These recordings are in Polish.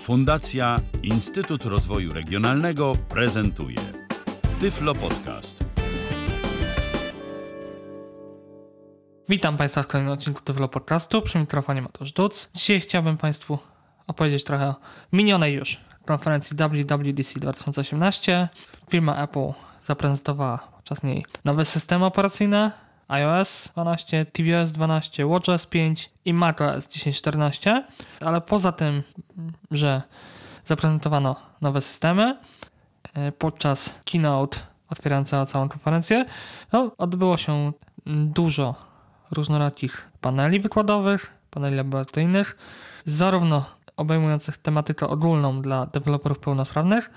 Fundacja Instytut Rozwoju Regionalnego prezentuje Tyflo Podcast. Witam Państwa w kolejnym odcinku Tyflo Podcastu. Przy mikrofonie Mateusz Duc. Dzisiaj chciałbym Państwu opowiedzieć trochę o minionej już konferencji WWDC 2018. Firma Apple zaprezentowała podczas niej nowe systemy operacyjne, iOS 12, tvOS 12, watchOS 5 i macOS 10.14, ale poza tym, że zaprezentowano nowe systemy, e, podczas keynote otwierającego całą konferencję, no, odbyło się dużo różnorakich paneli wykładowych, paneli laboratoryjnych, zarówno obejmujących tematykę ogólną dla deweloperów pełnosprawnych,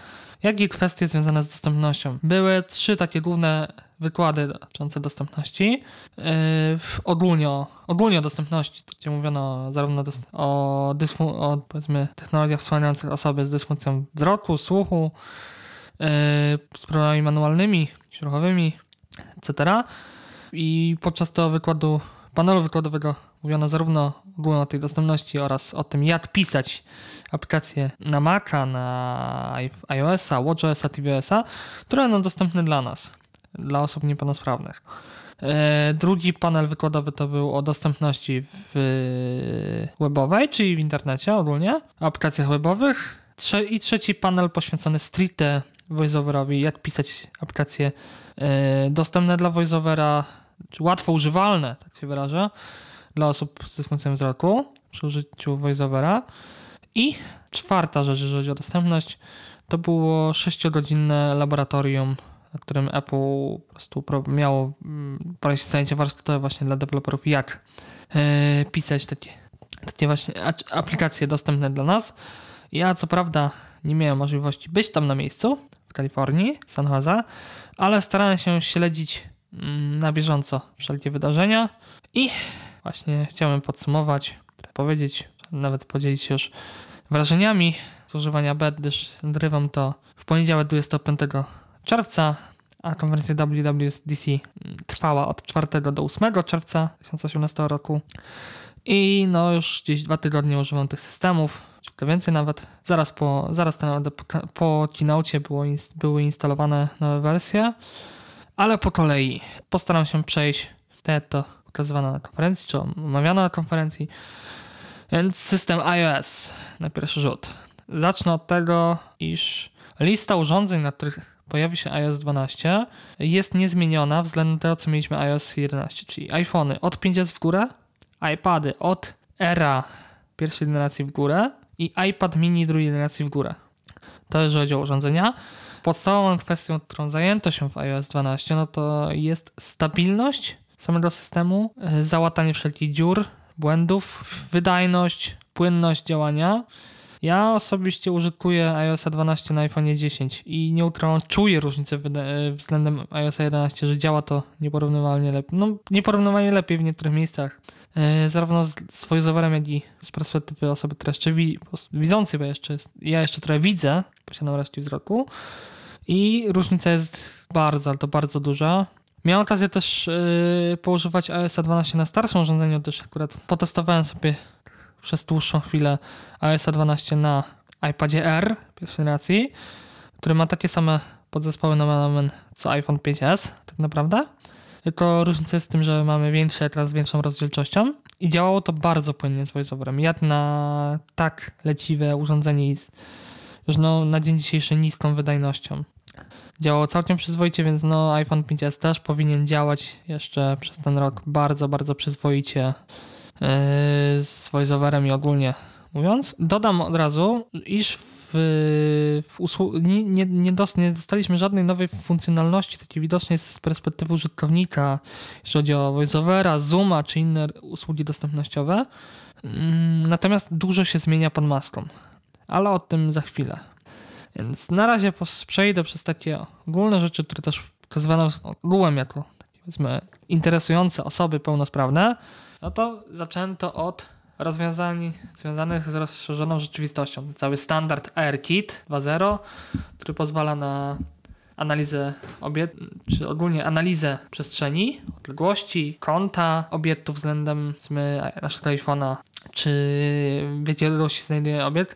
jak i kwestie związane z dostępnością. Były trzy takie główne wykłady dotyczące dostępności. Yy, ogólnie, o, ogólnie o dostępności, gdzie mówiono zarówno o, dysfu- o powiedzmy, technologiach wspomagających osoby z dysfunkcją wzroku, słuchu, yy, z problemami manualnymi, ruchowymi, etc. I podczas tego wykładu, panelu wykładowego mówiono zarówno ogólnie o tej dostępności oraz o tym, jak pisać aplikacje na Maca, na iOS-a, WatchOS-a, tvOS-a, które będą dostępne dla nas, dla osób niepełnosprawnych. E, drugi panel wykładowy to był o dostępności w webowej, czyli w internecie ogólnie, aplikacjach webowych. I trzeci panel poświęcony stricte voiceoverowi, jak pisać aplikacje e, dostępne dla voiceovera, czy łatwo używalne, tak się wyrażę, dla osób z dysfunkcją wzroku przy użyciu voiceovera. I czwarta rzecz, jeżeli chodzi o dostępność, to było 6-godzinne laboratorium, na którym Apple po prostu miało mm, prowadzić zajęcia warsztatowe właśnie dla deweloperów, jak yy, pisać takie, takie właśnie aplikacje dostępne dla nas. Ja co prawda nie miałem możliwości być tam na miejscu w Kalifornii, San Jose, ale starałem się śledzić mm, na bieżąco wszelkie wydarzenia i właśnie chciałem podsumować, powiedzieć, nawet podzielić się już wrażeniami z używania BED, gdyż nagrywam to w poniedziałek 25 czerwca, a konferencja WWDC trwała od 4 do 8 czerwca 2018 roku. I no już gdzieś dwa tygodnie używam tych systemów, czy więcej nawet. Zaraz po, zaraz ten, po, po keynote było, były instalowane nowe wersje, ale po kolei postaram się przejść te to pokazywane na konferencji, czy omawiane na konferencji. Więc system iOS na pierwszy rzut. Zacznę od tego, iż lista urządzeń, na których pojawi się iOS 12 jest niezmieniona względem tego, co mieliśmy iOS 11, czyli iPhony od 5S w górę, iPady od era pierwszej generacji w górę i iPad mini drugiej generacji w górę. To jeżeli chodzi o urządzenia. Podstawową kwestią, którą zajęto się w iOS 12, no to jest stabilność samego systemu, e, załatanie wszelkich dziur, błędów, wydajność, płynność działania. Ja osobiście użytkuję iOS 12 na iPhone 10 i neutralnie czuję różnicę e, względem iOS 11, że działa to nieporównywalnie lepiej. No, nieporównywalnie lepiej w niektórych miejscach. E, zarówno z, z voiceoverem, jak i z perspektywy osoby, która jeszcze wi widzącej, bo jeszcze jest, ja jeszcze trochę widzę, posiadam resztę wzroku. I różnica jest bardzo, ale to bardzo duża. Miałem okazję też yy, poużywać iOS 12 na starszym urządzeniu, też akurat potestowałem sobie przez dłuższą chwilę iOS 12 na iPadzie R pierwszej generacji, który ma takie same podzespoły nomen co iPhone 5S, tak naprawdę. Tylko różnica jest w tym, że mamy większy ekran z większą rozdzielczością i działało to bardzo płynnie z VoiceOverem. Jak na tak leciwe urządzenie już no, na dzień dzisiejszy niską wydajnością działało całkiem przyzwoicie, więc no iPhone 5s też powinien działać jeszcze przez ten rok bardzo, bardzo przyzwoicie yy, z voiceoverem i ogólnie mówiąc. Dodam od razu, iż w, w usłu- nie, nie, nie, nie dostaliśmy żadnej nowej funkcjonalności, takiej widocznej z perspektywy użytkownika, jeśli chodzi o voiceovera, Zooma czy inne usługi dostępnościowe. Mm, natomiast dużo się zmienia pod maską, ale o tym za chwilę. Więc na razie przejdę przez takie ogólne rzeczy, które też pokazywane ogółem jako powiedzmy interesujące osoby pełnosprawne. No to zaczęto od rozwiązań związanych z rozszerzoną rzeczywistością. Cały standard AirKit 2.0, który pozwala na analizę obiekt, czy ogólnie analizę przestrzeni, odległości, kąta obiektu względem naszego iPhone'a czy w jakiej ilości znajduje obiekt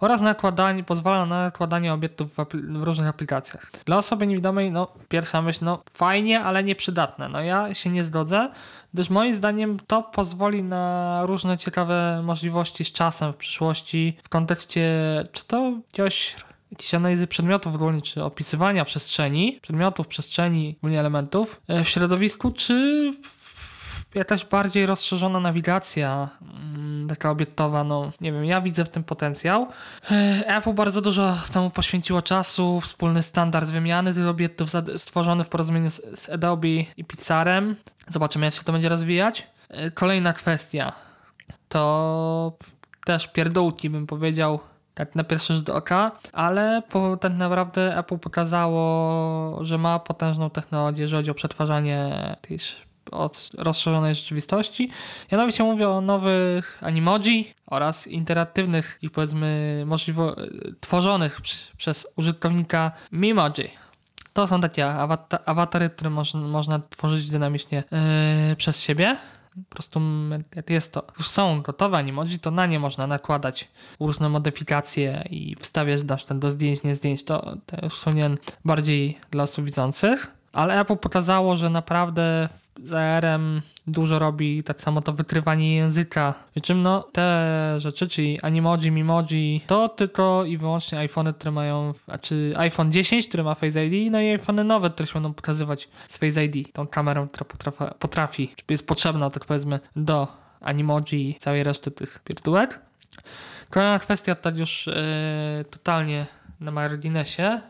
oraz nakładanie, pozwala na nakładanie obiektów w, w, różnych aplikacjach. Dla osoby niewidomej, no pierwsza myśl, no fajnie, ale nieprzydatne. No ja się nie zgodzę, gdyż moim zdaniem to pozwoli na różne ciekawe możliwości z czasem w przyszłości w kontekście czy to jakiegoś jakieś analizy przedmiotów ogólnie, czy opisywania przestrzeni, przedmiotów, przestrzeni, ogólnie elementów e, w środowisku, czy jakaś bardziej rozszerzona nawigacja, mm, taka obiektowa, no nie wiem, ja widzę w tym potencjał. E, Apple bardzo dużo temu poświęciło czasu, wspólny standard wymiany tych obiektów stworzony w porozumieniu z, Adobe i Pixarem. Zobaczymy, jak się to będzie rozwijać. E, kolejna kwestia to też pierdółki, bym powiedział, tak na pierwszy rzut oka, ale po, tak naprawdę Apple pokazało, że ma potężną technologię, jeżeli chodzi o przetwarzanie tej od rozszerzonej rzeczywistości. Mianowicie mówię o nowych animoji oraz interatywnych i powiedzmy możliwo tworzonych przez użytkownika Mimoji. To są takie awata awatary, które moż można tworzyć dynamicznie yy, przez siebie. Po prostu jak jest to, już są gotowe animoji, to na nie można nakładać różne modyfikacje i wstawiać do zdjęć, nie zdjęć. To, to już są bardziej dla osób widzących. Ale Apple pokazało, że naprawdę z AR-em dużo robi tak samo to wykrywanie języka. Przy czym no te rzeczy, czyli Animoji, Mimoji, to tylko i wyłącznie iPhony, które mają, czy iPhone 10, który ma Face ID, no i iPhony nowe, które się będą pokazywać z Face ID, tą kamerą, która potrafi, potrafi czy jest potrzebna, tak powiedzmy, do Animoji i całej reszty tych pierdółek. Kolejna kwestia, tak już yy, totalnie na marginesie.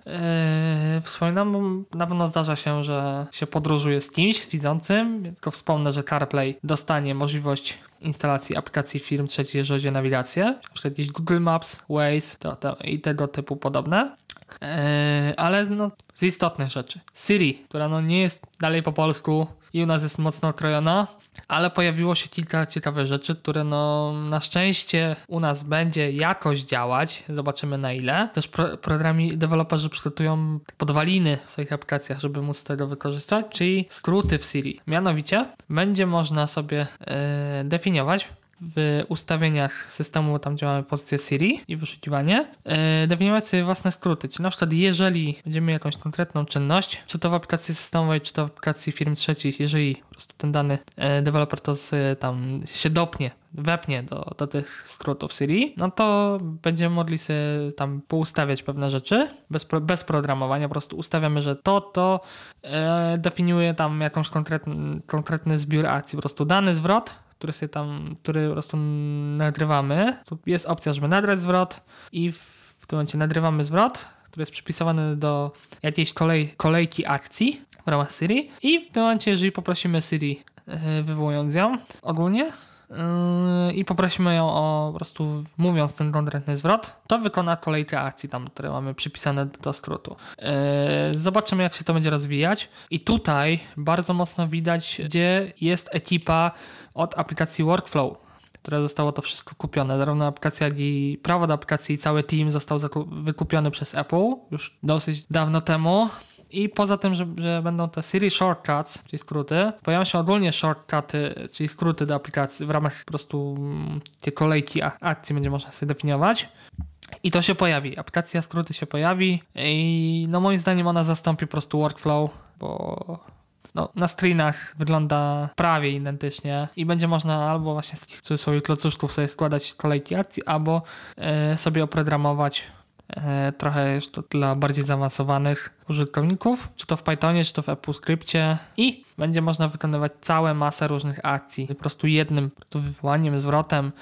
Yy, wspominam, na pewno zdarza się, że się podróżuje z kimś, z widzącym, tylko wspomnę, że CarPlay dostanie możliwość instalacji aplikacji firm trzecich, jeżeli chodzi o nawigację, jakieś Google Maps, Waze to, to, i tego typu podobne. Yy, ale no, z istotnych rzeczy. Siri, która no nie jest dalej po polsku i u nas jest mocno okrojona, ale pojawiło się kilka ciekawych rzeczy, które no na szczęście u nas będzie jakoś działać. Zobaczymy na ile. Też pro, programi deweloperzy przygotują podwaliny w swoich aplikacjach, żeby móc tego wykorzystać, czyli skróty w Siri. Mianowicie będzie można sobie yy, definiować w ustawieniach systemu, tam gdzie mamy pozycję Siri i wyszukiwanie, yy, definiować sobie własne skróty. Czyli na przykład jeżeli będziemy jakąś konkretną czynność, czy to w aplikacji systemowej, czy to w aplikacji firm trzecich, jeżeli po prostu ten dany yy, deweloper to z, tam się dopnie wepnie do, do tych skrótów Siri, no to będziemy mogli sobie tam poustawiać pewne rzeczy bez, bez programowania, po prostu ustawiamy, że to, to e, definiuje tam jakąś konkretny, konkretny zbiór akcji, po prostu dany zwrot który sobie tam, który po prostu nagrywamy. Tu jest opcja, żeby nagrać zwrot i w tym momencie nagrywamy zwrot, który jest przypisowany do jakiejś kolej, kolejki akcji w ramach Siri i w tym momencie, jeżeli poprosimy Siri, yy, wywołując ją ogólnie, i poprosimy ją o po prostu mówiąc ten konkretny zwrot, to wykona kolejkę akcji tam, które mamy przypisane do skrótu. Yy, zobaczymy jak się to będzie rozwijać i tutaj bardzo mocno widać, gdzie jest ekipa od aplikacji Workflow, które zostało to wszystko kupione. Zarówno aplikacja, jak i prawo do aplikacji cały team został wykupiony przez Apple już dosyć dawno temu. I poza tym, że, że, będą te Siri Shortcuts, czyli skróty, pojawią się ogólnie shortcuty, czyli skróty do aplikacji w ramach po prostu mm, tej kolejki akcji będzie można sobie definiować. I to się pojawi. Aplikacja skróty się pojawi i no moim zdaniem ona zastąpi po prostu workflow, bo no, na screenach wygląda prawie identycznie i będzie można albo właśnie z takich cudzysłowie klocuszków sobie składać kolejki akcji, albo e, sobie oprogramować e, trochę jeszcze dla bardziej zaawansowanych użytkowników, czy to w Pythonie, czy to w AppleScriptie i będzie można wykonywać całą masę różnych akcji, po prostu jednym po wywołaniem, zwrotem,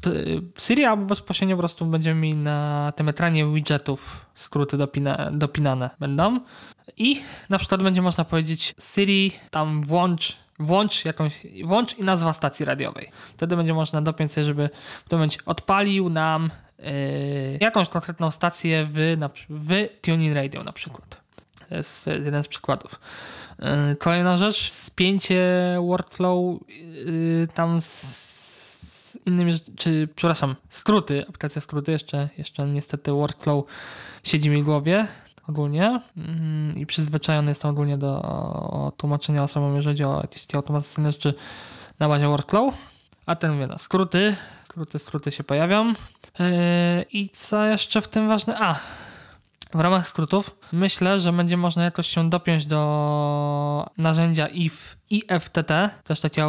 to, Siri albo bezpośrednio po prostu będziemy mieli na tym ekranie widgetów skróty dopina, dopinane będą. I na przykład będzie można powiedzieć Siri tam włącz włącz jakąś, włącz i nazwa stacji radiowej. Wtedy będzie można dopiąć sobie, żeby w tym momencie odpalił nam yy, jakąś konkretną stację w, w Tuning Radio na przykład. To jest jeden z przykładów. Yy, kolejna rzecz, spięcie workflow yy, tam z, innymi, czy przepraszam, skróty, aplikacja skróty, jeszcze, jeszcze niestety workflow siedzi mi w głowie ogólnie i przyzwyczajony jestem ogólnie do tłumaczenia osobom, jeżeli chodzi o jakieś automatyczne rzeczy na bazie workflow, A ten mówię, no skróty, skróty, skróty się pojawią. Yy, I co jeszcze w tym ważne? A, w ramach skrótów myślę, że będzie można jakoś się dopiąć do narzędzia IF, IFTT, też takie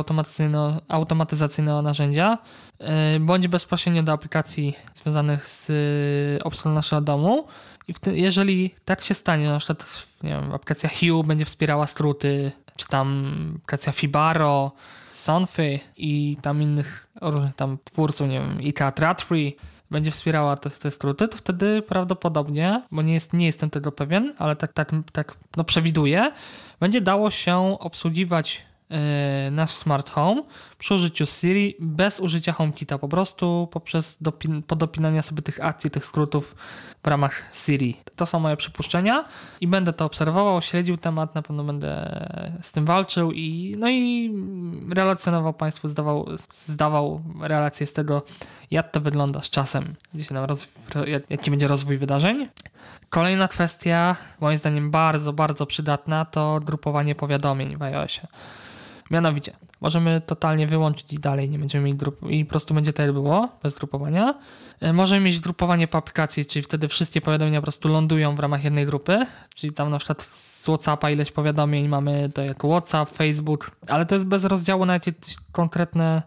automatyzacyjne narzędzia, yy, bądź bezpośrednio do aplikacji związanych z yy, obsługą naszego domu. I tym, jeżeli tak się stanie, na przykład wiem, aplikacja Hue będzie wspierała skróty, czy tam aplikacja Fibaro, Sonfy i tam innych różnych tam twórców, nie wiem, IKEA Tradfree, będzie wspierała te, te skróty, to wtedy prawdopodobnie, bo nie, jest, nie jestem tego pewien, ale tak, tak, tak no przewiduję, będzie dało się obsługiwać yy, nasz smart home przy użyciu Siri bez użycia HomeKita, po prostu poprzez dopin, podopinania sobie tych akcji, tych skrótów w ramach Siri. To są moje przypuszczenia i będę to obserwował, śledził temat, na pewno będę z tym walczył i no i relacjonował Państwu, zdawał, zdawał relacje z tego, jak to wygląda z czasem, gdzie jaki będzie rozwój wydarzeń. Kolejna kwestia, moim zdaniem bardzo, bardzo przydatna, to grupowanie powiadomień w iOSie. Mianowicie, możemy totalnie wyłączyć i dalej nie będziemy mieć grup i po prostu będzie tak było, bez grupowania. E, możemy mieć grupowanie po aplikacji, czyli wtedy wszystkie powiadomienia po prostu lądują w ramach jednej grupy, czyli tam na przykład z Whatsappa ileś powiadomień mamy to jako WhatsApp, Facebook, ale to jest bez rozdziału na jakieś konkretne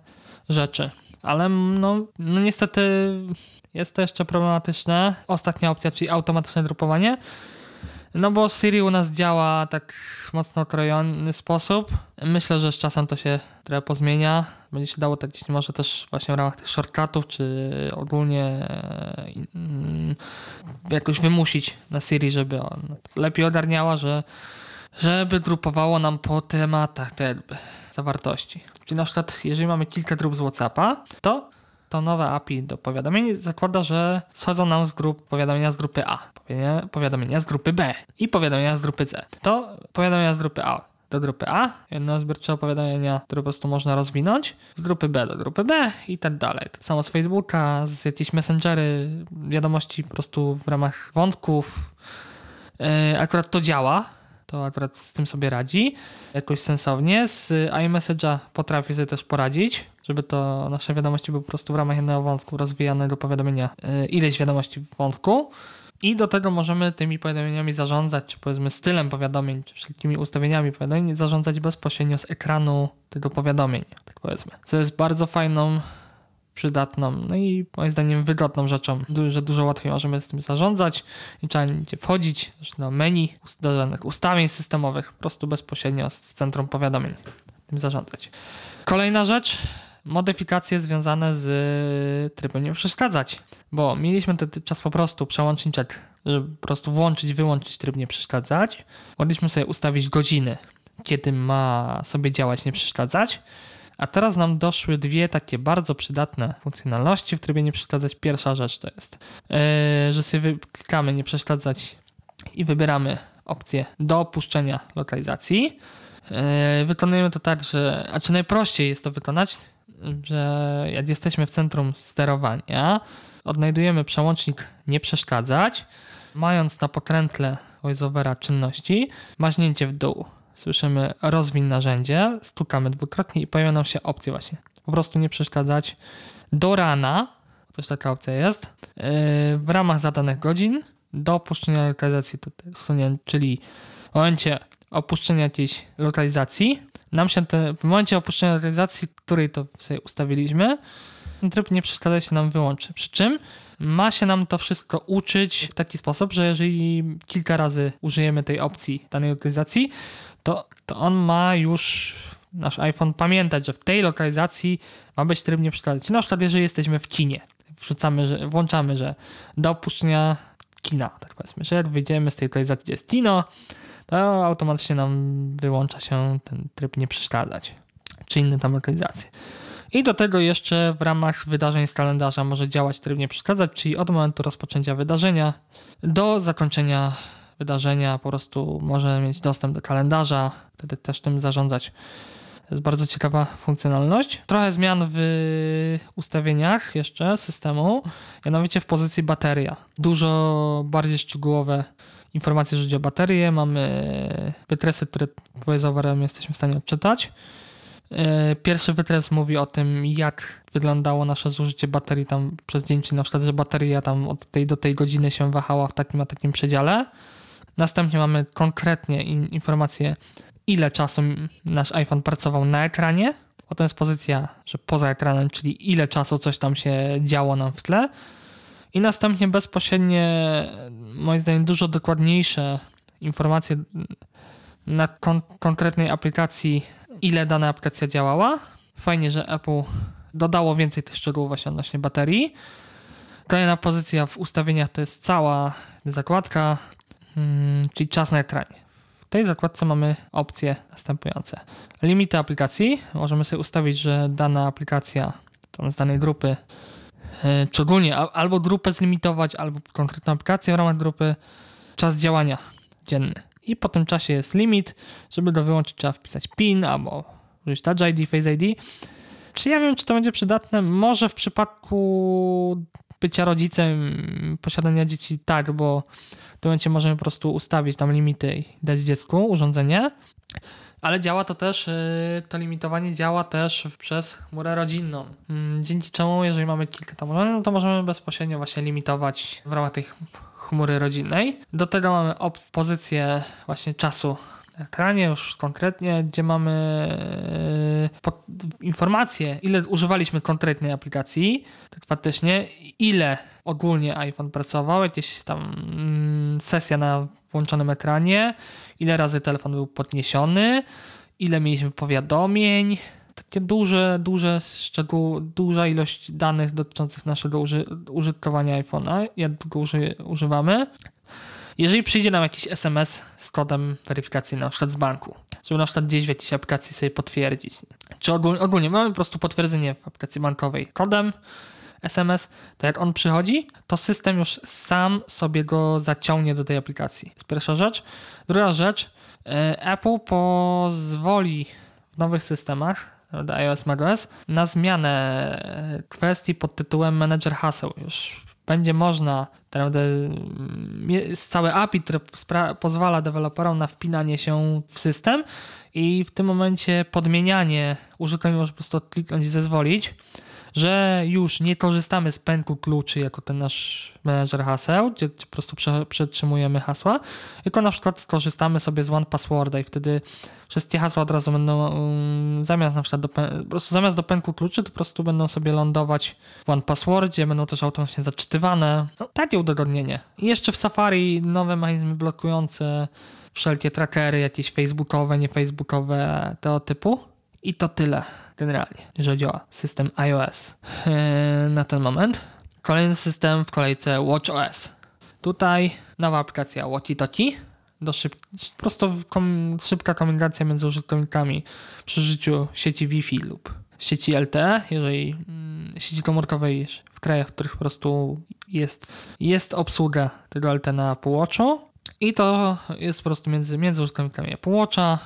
rzeczy. Ale no, no niestety jest to jeszcze problematyczne. Ostatnia opcja, czyli automatyczne grupowanie no bo Siri u nas działa tak mocno krojony sposób. Myślę, że z czasem to się trochę pozmienia. Będzie się dało tak jeśli może też właśnie w ramach tych shortcutów, czy ogólnie mm, jakoś wymusić na Siri, żeby on lepiej ogarniała, że żeby grupowało nam po tematach te zawartości. Czyli na przykład, jeżeli mamy kilka grup z WhatsAppa, to to nowe API do powiadomień zakłada, że schodzą nam z grup powiadomienia z grupy A, powiadomienia z grupy B i powiadomienia z grupy C. To powiadomienia z grupy A do grupy A, jedno zbiorcze opowiadania, które po prostu można rozwinąć, z grupy B do grupy B i tak dalej. Tak samo z Facebooka, z jakieś messengery, wiadomości po prostu w ramach wątków. Yy, akurat to działa, to akurat z tym sobie radzi jakoś sensownie. Z iMessage'a potrafi sobie też poradzić, żeby to nasze wiadomości były po prostu w ramach jednego wątku rozwijanego powiadomienia yy, ileś wiadomości w wątku. I do tego możemy tymi powiadomieniami zarządzać, czy powiedzmy stylem powiadomień, czy wszelkimi ustawieniami powiadomień, zarządzać bezpośrednio z ekranu tego powiadomień, tak powiedzmy. Co jest bardzo fajną, przydatną, no i moim zdaniem wygodną rzeczą, że dużo łatwiej możemy z tym zarządzać i trzeba nigdzie wchodzić, do menu do ustawień systemowych, po prostu bezpośrednio z centrum powiadomień tym zarządzać. Kolejna rzecz, modyfikacje związane z trybem nie przeszkadzać, bo mieliśmy ten czas po prostu przełączniczek, żeby po prostu włączyć, wyłączyć tryb nie przeszkadzać. Mogliśmy sobie ustawić godziny, kiedy ma sobie działać nie przeszkadzać. A teraz nam doszły dwie takie bardzo przydatne funkcjonalności w trybie nie przeszkadzać. Pierwsza rzecz to jest, yy, że sobie klikamy nie przeszkadzać i wybieramy opcję do opuszczenia lokalizacji. Yy, wykonujemy to tak, że, a czy najprościej jest to wykonać, że jak jesteśmy w centrum sterowania, odnajdujemy przełącznik nie przeszkadzać, mając na pokrętle voiceovera czynności, maźnięcie w dół. Słyszymy rozwin narzędzie, stukamy dwukrotnie i pojawia nam się opcja właśnie. Po prostu nie przeszkadzać do rana, też taka opcja jest, yy, w ramach zadanych godzin do opuszczenia lokalizacji, czyli w momencie opuszczenia jakiejś lokalizacji nam się te, w momencie opuszczenia realizacji, której to sobie ustawiliśmy, tryb nie przeszkadza się nam wyłączy. Przy czym ma się nam to wszystko uczyć w taki sposób, że jeżeli kilka razy użyjemy tej opcji danej lokalizacji, to, to on ma już nasz iPhone pamiętać, że w tej lokalizacji ma być tryb nie przeszkadzać. Na przykład jeżeli jesteśmy w kinie, wrzucamy, że, włączamy, że do opuszczenia kina, tak powiedzmy, że wyjdziemy z tej lokalizacji, gdzie jest kino, to automatycznie nam wyłącza się ten tryb nie przeszkadzać, czy inne tam lokalizacje. I do tego jeszcze w ramach wydarzeń z kalendarza może działać tryb nie przeszkadzać, czyli od momentu rozpoczęcia wydarzenia do zakończenia wydarzenia po prostu może mieć dostęp do kalendarza, wtedy też tym zarządzać. To jest bardzo ciekawa funkcjonalność. Trochę zmian w ustawieniach jeszcze systemu, mianowicie w pozycji bateria. Dużo bardziej szczegółowe informacje, że chodzi o baterię, mamy wytresy, które voiceoverem jesteśmy w stanie odczytać. E, pierwszy wykres mówi o tym, jak wyglądało nasze zużycie baterii tam przez dzień, czy na przykład, że bateria tam od tej do tej godziny się wahała w takim a takim przedziale. Następnie mamy konkretnie informację, ile czasu nasz iPhone pracował na ekranie. Potem jest pozycja, że poza ekranem, czyli ile czasu coś tam się działo nam w tle. I następnie bezpośrednie, moim zdaniem, dużo dokładniejsze informacje na kon konkretnej aplikacji, ile dana aplikacja działała. Fajnie, że Apple dodało więcej tych szczegółów właśnie odnośnie baterii. Kolejna pozycja w ustawieniach to jest cała zakładka, hmm, czyli czas na ekranie. W tej zakładce mamy opcje następujące. Limity aplikacji. Możemy sobie ustawić, że dana aplikacja z danej grupy, czy ogólnie albo grupę zlimitować, albo konkretną aplikację w ramach grupy. Czas działania dzienny. I po tym czasie jest limit. Żeby go wyłączyć, trzeba wpisać PIN albo użyć Touch ID, Face ID. Czy ja wiem, czy to będzie przydatne? Może w przypadku bycia rodzicem, posiadania dzieci tak, bo w tym momencie możemy po prostu ustawić tam limity i dać dziecku urządzenie. Ale działa to też, y, to limitowanie działa też przez chmurę rodzinną. Mm, dzięki czemu, jeżeli mamy kilka tam no to możemy bezpośrednio właśnie limitować w ramach tej chmury rodzinnej. Do tego mamy pozycję właśnie czasu na ekranie już konkretnie, gdzie mamy e, informacje, ile używaliśmy konkretnej aplikacji, tak faktycznie, ile ogólnie iPhone pracował, jakieś tam mm, sesja na włączonym ekranie, ile razy telefon był podniesiony, ile mieliśmy powiadomień, takie duże, duże szczegóły, duża ilość danych dotyczących naszego uży użytkowania iPhone'a, jak długo uży używamy. Jeżeli przyjdzie nam jakiś SMS z kodem weryfikacyjnym, na przykład z banku, żeby na przykład gdzieś w jakiejś aplikacji sobie potwierdzić, czy ogólnie, ogólnie mamy po prostu potwierdzenie w aplikacji bankowej kodem, SMS, to jak on przychodzi, to system już sam sobie go zaciągnie do tej aplikacji. To jest pierwsza rzecz. Druga rzecz, e, Apple pozwoli w nowych systemach iOS macOS na zmianę e, kwestii pod tytułem Manager haseł. Już będzie można naprawdę jest całe API, które pozwala deweloperom na wpinanie się w system i w tym momencie podmienianie użytkownik może po prostu kliknąć zezwolić że już nie korzystamy z pęku kluczy jako ten nasz menedżer haseł, gdzie po prostu przetrzymujemy hasła, tylko na przykład skorzystamy sobie z one passworda i wtedy wszystkie hasła od razu będą um, zamiast na przykład do, po prostu zamiast do pęku kluczy, to po prostu będą sobie lądować w one passwordzie, będą też automatycznie zaczytywane. No, takie udogodnienie. I jeszcze w Safari nowe mechanizmy blokujące wszelkie trackery, jakieś facebookowe, niefacebookowe, tego typu. I to tyle generalnie, jeżeli działa system iOS eee, na ten moment. Kolejny system w kolejce WatchOS. Tutaj nowa aplikacja Watchitoki do szyb... po prostu kom... szybka komunikacja między użytkownikami przy życiu sieci Wi-Fi lub sieci LTE, jeżeli mm, sieci komórkowej w krajach, w których po prostu jest, jest obsługa tego LTE na Apple Watchu i to jest po prostu między, między użytkownikami Apple Watcha,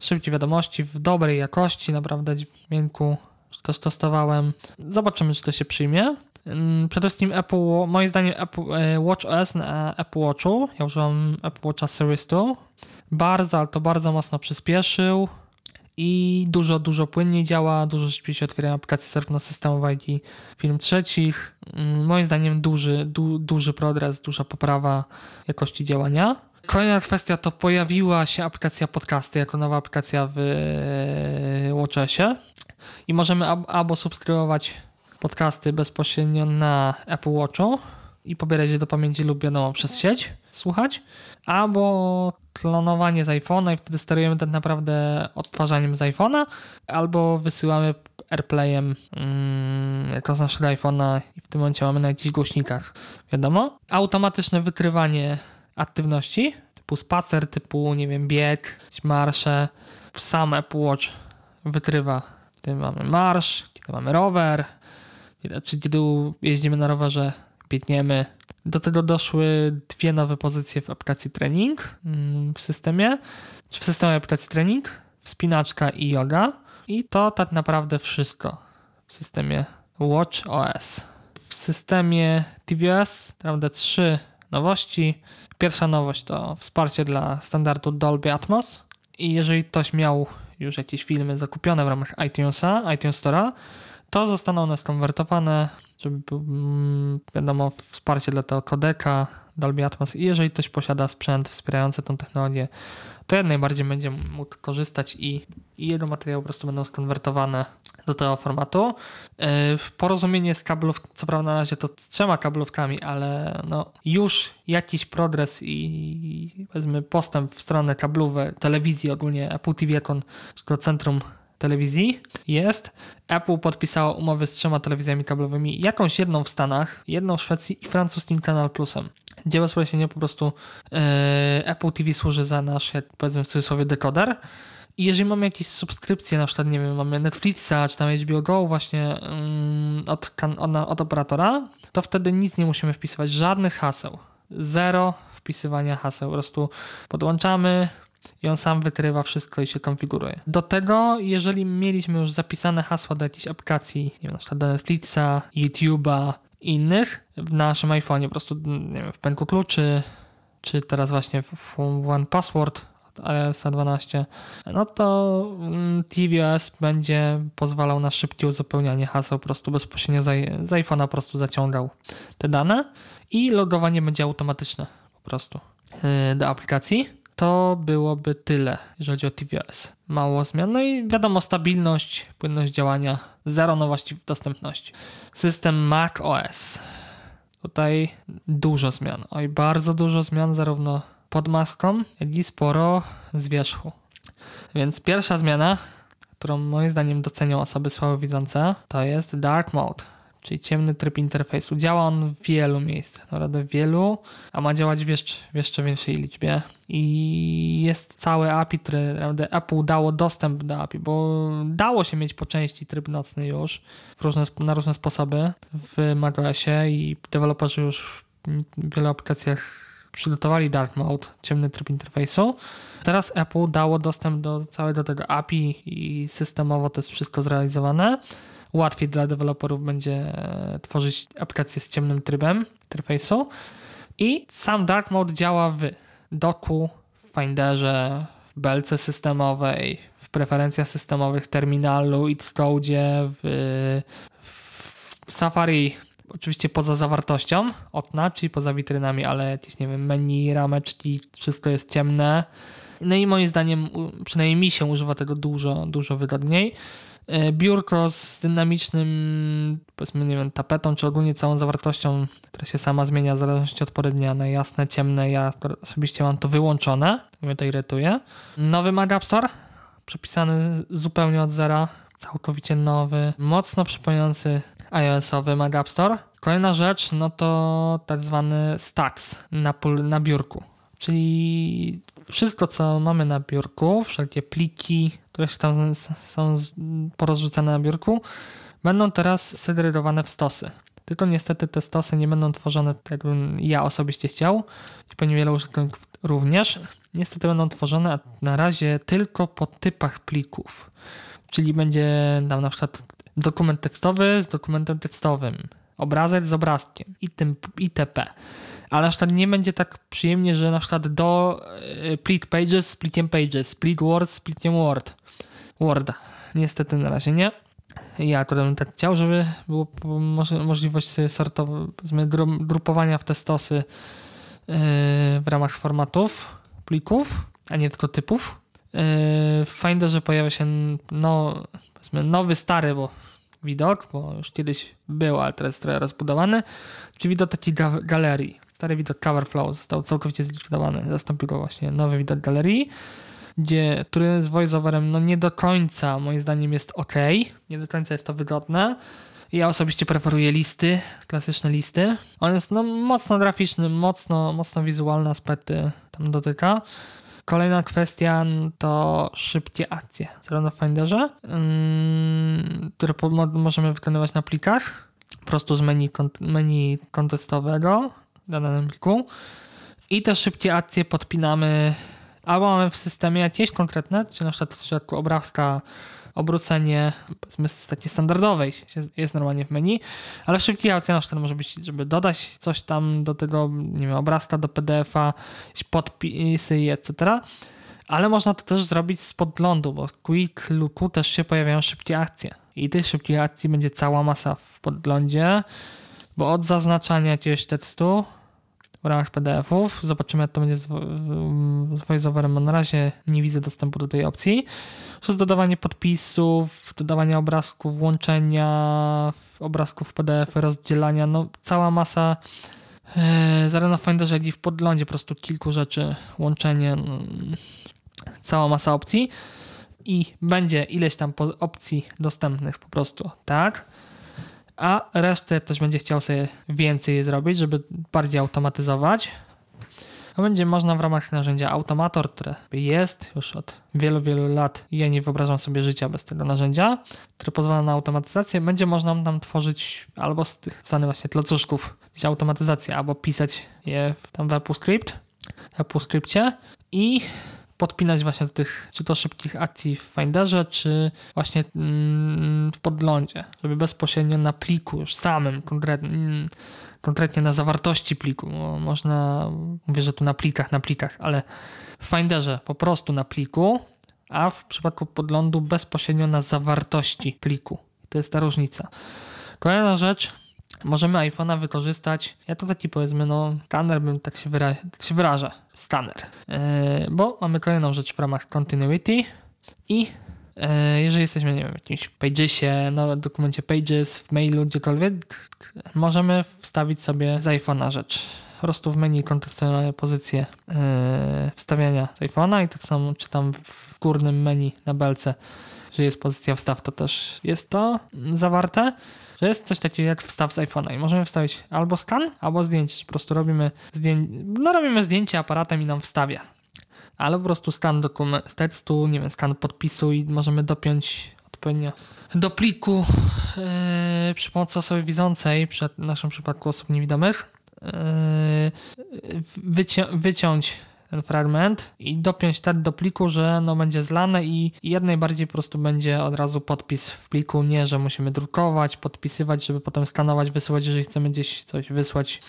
szybkie wiadomości w dobrej jakości, naprawdę dźwięku też testowałem. Zobaczymy, czy to się przyjmie. Mm, przede wszystkim Apple, moim zdaniem Apple, e, Watch OS na Apple Watchu, ja używam Apple Watcha Series 2, bardzo, ale to bardzo mocno przyspieszył i dużo, dużo płynniej działa, dużo szybciej się otwierają aplikacje zarówno systemowe, jak i film trzecich. Mm, moim zdaniem duży, du, duży progres, duża poprawa jakości działania. Kolejna kwestia to pojawiła się aplikacja podcasty jako nowa aplikacja w e, WatchOSie i możemy albo subskrybować podcasty bezpośrednio na Apple Watchu i pobierać je do pamięci lub wiadomo przez sieć, słuchać, albo klonowanie z iPhone'a i wtedy sterujemy tak naprawdę odtwarzaniem z iPhone'a, albo wysyłamy AirPlayem mm, jako z naszego iPhone'a i w tym momencie mamy na jakichś głośnikach, wiadomo. Automatyczne wykrywanie aktywności, typu spacer, typu, nie wiem, bieg, marsze. Sam Apple Watch wykrywa, kiedy mamy marsz, kiedy mamy rower, czy kiedy jeździmy na rowerze, biegniemy. Do tego doszły dwie nowe pozycje w aplikacji trening mm, w systemie, czy w systemie aplikacji trening, wspinaczka i yoga. I to tak naprawdę wszystko w systemie Watch OS. W systemie tvOS naprawdę trzy nowości. Pierwsza nowość to wsparcie dla standardu Dolby Atmos. I jeżeli ktoś miał już jakieś filmy zakupione w ramach iTunesa, iTunes Store'a, to zostaną one skonwertowane, żeby mm, wiadomo, wsparcie dla tego kodeka, Dolby Atmos. I jeżeli ktoś posiada sprzęt wspierający tą technologię, to jak najbardziej będzie mógł korzystać i, i jego materiały po prostu będą skonwertowane do tego formatu. Yy, porozumienie z kablów, co prawda na razie to z trzema kablówkami, ale no już jakiś progres i powiedzmy postęp w stronę kablówek, telewizji ogólnie Apple TV jako to centrum telewizji jest. Apple podpisało umowy z trzema telewizjami kablowymi, jakąś jedną w Stanach, jedną w Szwecji i francuskim Kanal Plusem. Gdzie bezpośrednio po prostu yy, Apple TV służy za nasz, jak powiedzmy w cudzysłowie, dekoder. I jeżeli mamy jakieś subskrypcje, na przykład, nie wiem, mamy Netflixa czy tam HBO Go właśnie um, od, od, od operatora, to wtedy nic nie musimy wpisywać, żadnych haseł. Zero wpisywania haseł. Po prostu podłączamy, i on sam wykrywa wszystko i się konfiguruje. Do tego, jeżeli mieliśmy już zapisane hasła do jakiejś aplikacji, nie wiem, na przykład do Netflixa, YouTube'a, innych w naszym iPhone'ie, po prostu nie wiem, w pęku kluczy, czy teraz właśnie w One Password od iOS 12, no to mm, tvOS będzie pozwalał na szybkie uzupełnianie haseł, po prostu bezpośrednio z, iPhone'a po prostu zaciągał te dane i logowanie będzie automatyczne po prostu yy, do aplikacji to byłoby tyle, jeżeli chodzi o tvOS. Mało zmian. No i wiadomo, stabilność, płynność działania, zero nowości w dostępności. System Mac OS. Tutaj dużo zmian. Oj, bardzo dużo zmian, zarówno pod maską, jak i sporo z wierzchu. Więc pierwsza zmiana, którą moim zdaniem docenią osoby słabowidzące, to jest Dark Mode czyli ciemny tryb interfejsu. Działa on w wielu miejscach, naprawdę wielu, a ma działać w jeszcze, w jeszcze większej liczbie. I jest całe API, które naprawdę Apple dało dostęp do API, bo dało się mieć po części tryb nocny już różne, na różne sposoby w macOSie i deweloperzy już w wielu aplikacjach przygotowali Dark Mode, ciemny tryb interfejsu. Teraz Apple dało dostęp do całego tego API i systemowo to jest wszystko zrealizowane łatwiej dla deweloperów będzie e, tworzyć aplikacje z ciemnym trybem interfejsu. I sam Dark Mode działa w doku, w Finderze, w belce systemowej, w preferencjach systemowych terminalu, Xcode, w, w Safari oczywiście poza zawartością okna, czyli poza witrynami, ale jakieś, nie wiem, menu, rameczki, wszystko jest ciemne. No i moim zdaniem, przynajmniej mi się używa tego dużo, dużo wygodniej. E, biurko z dynamicznym, powiedzmy, nie wiem, tapetą, czy ogólnie całą zawartością, która się sama zmienia w zależności od pory dnia na jasne, ciemne. Ja osobiście mam to wyłączone, mnie to irytuje. Nowy Mac App Store, przepisany zupełnie od zera, całkowicie nowy, mocno przypominający iOS-owy Mac App Store. Kolejna rzecz, no to tak zwany Stacks na, na biurku, czyli wszystko, co mamy na biurku, wszelkie pliki, które się tam są porozrzucane na biurku, będą teraz segregowane w stosy. Tylko niestety te stosy nie będą tworzone tak, jakbym ja osobiście chciał i pewnie wiele użytkowników również. Niestety będą tworzone na razie tylko po typach plików. Czyli będzie tam na przykład dokument tekstowy z dokumentem tekstowym, obrazek z obrazkiem i tym itp ale na przykład nie będzie tak przyjemnie, że na przykład do y, plik pages z plikiem pages, split word z plikiem word. Worda. Niestety na razie nie. Ja akurat bym tak chciał, żeby było możliwość sortowania, grupowania w te stosy y, w ramach formatów plików, a nie tylko typów. W Finderze pojawia się no, nowy, stary, bo widok, bo już kiedyś był, ale teraz trochę rozbudowany, czyli widok takiej galerii stary widok cover flow został całkowicie zlikwidowany. Zastąpił go właśnie nowy widok galerii, gdzie, który z voiceoverem no nie do końca moim zdaniem jest ok, nie do końca jest to wygodne. Ja osobiście preferuję listy, klasyczne listy. On jest no, mocno graficzny, mocno, mocno wizualne aspekty tam dotyka. Kolejna kwestia to szybkie akcje, zarówno w Finderze, yy, które możemy wykonywać na plikach, po prostu z menu, menu kontekstowego, danym pliku. I te szybkie akcje podpinamy albo mamy w systemie jakieś konkretne, czy na przykład w przypadku obrazka obrócenie, powiedzmy, takie standardowej jest normalnie w menu, ale w szybkich na przykład może być, żeby dodać coś tam do tego, nie wiem, obrazka do PDF-a, podpisy i etc. Ale można to też zrobić z podglądu, bo w Quick Looku też się pojawiają szybkie akcje. I tych szybkich akcji będzie cała masa w podglądzie, bo od zaznaczania jakiegoś tekstu w ramach PDF-ów, zobaczymy jak to będzie z, z VoiceOverem, na razie nie widzę dostępu do tej opcji, przez dodawanie podpisów, dodawanie obrazków, włączenia obrazków PDF, rozdzielania, no cała masa zarówno w Finderze, jak i w podglądzie po prostu kilku rzeczy, łączenie, no, cała masa opcji i będzie ileś tam opcji dostępnych po prostu, tak? A resztę też będzie chciał sobie więcej zrobić, żeby bardziej automatyzować. A będzie można w ramach narzędzia Automator, które jest już od wielu, wielu lat. I ja nie wyobrażam sobie życia bez tego narzędzia, które pozwala na automatyzację, będzie można tam tworzyć albo z tych zwanych właśnie klocuszków automatyzację, albo pisać je w tam w AppleScript, w AppleScriptie i podpinać właśnie do tych, czy to szybkich akcji w Finderze, czy właśnie mm, w podglądzie, żeby bezpośrednio na pliku już samym, konkretnie, mm, konkretnie na zawartości pliku, można, mówię, że tu na plikach, na plikach, ale w Finderze po prostu na pliku, a w przypadku podglądu bezpośrednio na zawartości pliku. To jest ta różnica. Kolejna rzecz, możemy iPhone'a wykorzystać, ja to taki powiedzmy, no, skaner bym tak się, wyra tak się wyraża, skaner, yy, bo mamy kolejną rzecz w ramach continuity i jeżeli jesteśmy, nie wiem, w jakimś Pagesie, no, dokumencie Pages, w mailu, gdziekolwiek, możemy wstawić sobie z iPhone'a rzecz. Po prostu w menu kontekstualne pozycję yy, wstawiania z iPhone'a i tak samo czytam w górnym menu na belce, że jest pozycja wstaw, to też jest to zawarte że jest coś takiego jak wstaw z iPhone'a i możemy wstawić albo skan, albo zdjęcie. Po prostu robimy, zdjęcie, no robimy zdjęcie aparatem i nam wstawia. Ale po prostu skan dokument, tekstu, nie wiem, skan podpisu i możemy dopiąć odpowiednio do pliku yy, przy pomocy osoby widzącej, w naszym przypadku osób niewidomych, yy, wycią wyciąć ten fragment i dopiąć tak do pliku, że no będzie zlane i, i jak najbardziej po prostu będzie od razu podpis w pliku, nie, że musimy drukować, podpisywać, żeby potem skanować, wysyłać, jeżeli chcemy gdzieś coś wysłać,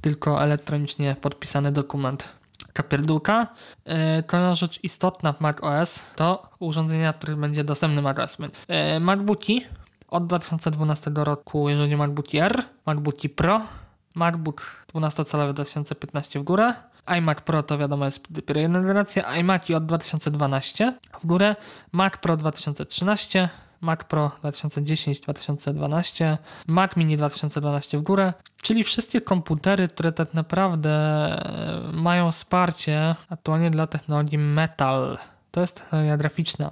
tylko elektronicznie podpisany dokument. Kapierdółka. Yy, kolejna rzecz istotna w macOS to urządzenia, których będzie dostępny macOS. Yy, MacBooki od 2012 roku, jeżeli MacBooki R, MacBooki Pro, MacBook 12-calowy 2015 w górę, iMac Pro to wiadomo jest dopiero jedna generacja, iMaki od 2012 w górę, Mac Pro 2013, Mac Pro 2010-2012, Mac Mini 2012 w górę, czyli wszystkie komputery, które tak naprawdę mają wsparcie aktualnie dla technologii Metal. To jest technologia graficzna.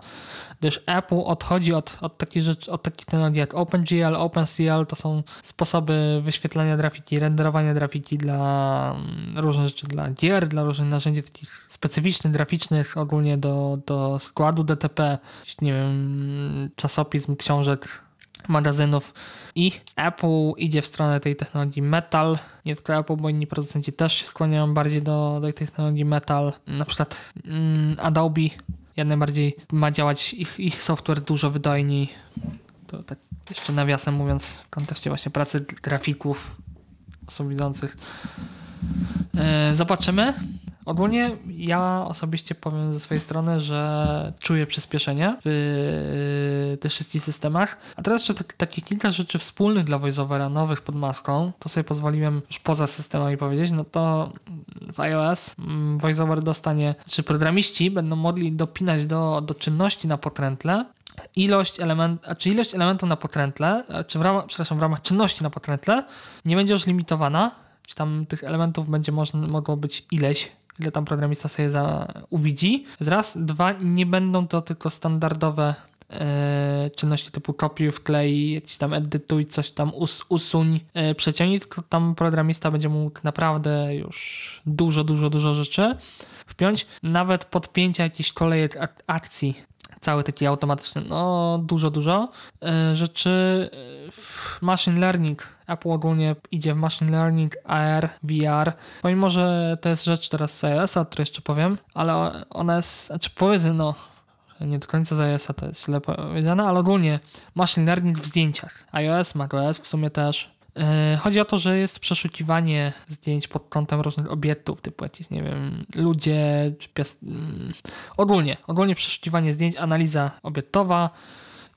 Gdyż Apple odchodzi od, od takich rzeczy, od takich technologii jak OpenGL, OpenCL, to są sposoby wyświetlania graffiti, renderowania graffiti dla mm, różnych rzeczy, dla gier, dla różnych narzędzi takich specyficznych, graficznych, ogólnie do, do składu DTP, nie wiem, czasopism, książek, magazynów i Apple idzie w stronę tej technologii metal. Nie tylko Apple, bo inni producenci też się skłaniają bardziej do, do tej technologii metal. Na przykład mm, Adobe jak najbardziej ma działać ich, ich software dużo wydajniej. To tak jeszcze nawiasem mówiąc, w kontekście właśnie pracy grafików, osób widzących. E, zobaczymy. Ogólnie ja osobiście powiem ze swojej strony, że czuję przyspieszenie w e, tych wszystkich systemach. A teraz jeszcze tak, takich kilka rzeczy wspólnych dla VoiceOvera, nowych pod maską, to sobie pozwoliłem już poza systemami powiedzieć, no to w iOS mm, VoiceOver dostanie, czy programiści będą mogli dopinać do, do czynności na pokrętle ilość, element, czy ilość elementów na pokrętle, czy w ramach, przepraszam, w ramach czynności na pokrętle nie będzie już limitowana, czy tam tych elementów będzie można, mogło być ileś, ile tam programista sobie za, uwidzi. Raz, dwa, nie będą to tylko standardowe e, czynności typu kopiuj, wklej, jakiś tam edytuj, coś tam us, usuń, e, przeciągnij, tylko tam programista będzie mógł naprawdę już dużo, dużo, dużo rzeczy wpiąć. Nawet podpięcia jakichś kolejek ak akcji cały taki automatyczny, no dużo, dużo e, rzeczy w machine learning. Apple ogólnie idzie w machine learning, AR, VR. Pomimo, że to jest rzecz teraz z iOS-a, o której jeszcze powiem, ale ona jest, znaczy powiedzmy, no nie do końca z iOS-a to jest źle powiedziane, ale ogólnie machine learning w zdjęciach. iOS, macOS w sumie też E, chodzi o to, że jest przeszukiwanie zdjęć pod kątem różnych obiektów, typu jakieś, nie wiem, ludzie, czy. Mm, ogólnie, ogólnie przeszukiwanie zdjęć, analiza obiektowa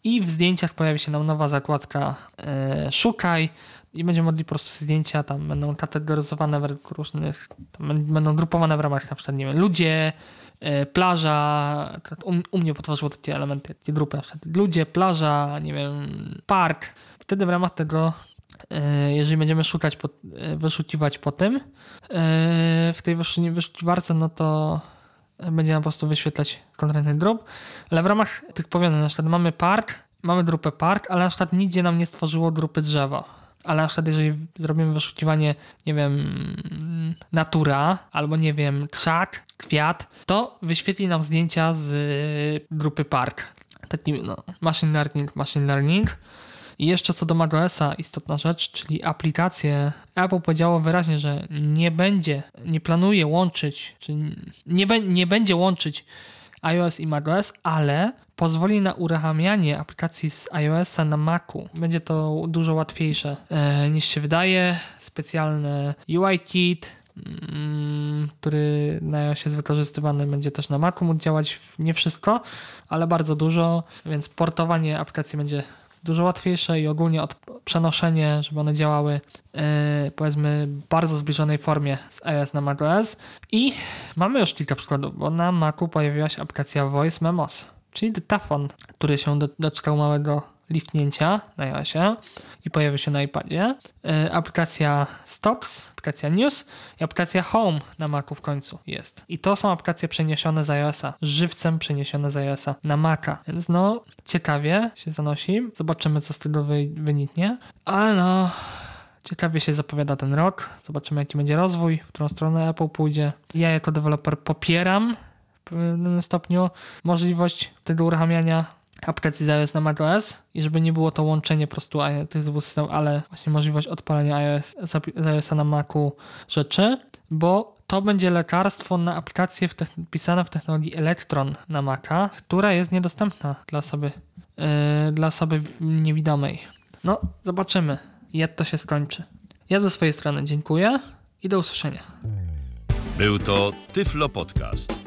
i w zdjęciach pojawi się nam nowa zakładka e, szukaj i będziemy mogli po prostu zdjęcia tam będą kategoryzowane według różnych, będą grupowane w ramach na przykład, nie wiem, ludzie, e, plaża, u, u mnie potworzyło takie elementy, takie grupy, na przykład ludzie, plaża, nie wiem, park. Wtedy w ramach tego E, jeżeli będziemy szukać, po, e, wyszukiwać po tym, e, w tej wyszukiwarce, no to będzie nam po prostu wyświetlać konkretny drop, ale w ramach tych powiązań, na przykład mamy park, mamy grupę park, ale na przykład nigdzie nam nie stworzyło grupy drzewo. Ale na przykład jeżeli zrobimy wyszukiwanie, nie wiem, natura, albo nie wiem, krzak, kwiat, to wyświetli nam zdjęcia z grupy park. Taki no, machine learning, machine learning. I jeszcze co do macOSa istotna rzecz, czyli aplikacje. Apple powiedziało wyraźnie, że nie będzie, nie planuje łączyć, czy nie, nie będzie łączyć iOS i macOS, ale pozwoli na uruchamianie aplikacji z iOS-a na Macu. Będzie to dużo łatwiejsze e, niż się wydaje. Specjalny UIKit, mm, który na iOSie jest wykorzystywany, będzie też na Macu mógł działać nie wszystko, ale bardzo dużo, więc portowanie aplikacji będzie dużo łatwiejsze i ogólnie od, przenoszenie, żeby one działały yy, powiedzmy bardzo zbliżonej formie z iOS na macOS. I mamy już kilka przykładów, bo na Macu pojawiła się aplikacja Voice Memos, czyli dyktafon, który się do, doczekał małego liftnięcia na iOSie i pojawi się na iPadzie. Yy, aplikacja Stops, aplikacja News i aplikacja Home na Macu w końcu jest. I to są aplikacje przeniesione z iOSa, żywcem przeniesione z iOSa na Maca. Więc no, ciekawie się zanosi. Zobaczymy, co z tego wy wyniknie. Ale no, ciekawie się zapowiada ten rok. Zobaczymy, jaki będzie rozwój, w którą stronę Apple pójdzie. Ja jako deweloper popieram w pewnym stopniu możliwość tego uruchamiania aplikacji z iOS na macOS i żeby nie było to łączenie po prostu tych dwóch systemów, ale właśnie możliwość odpalenia iOS, z iOS na Macu rzeczy, bo to będzie lekarstwo na aplikację w w technologii Electron na Maca, która jest niedostępna dla osoby, yy, dla osoby niewidomej. No, zobaczymy, jak to się skończy. Ja ze swojej strony dziękuję i do usłyszenia. Był to Tyflo Podcast.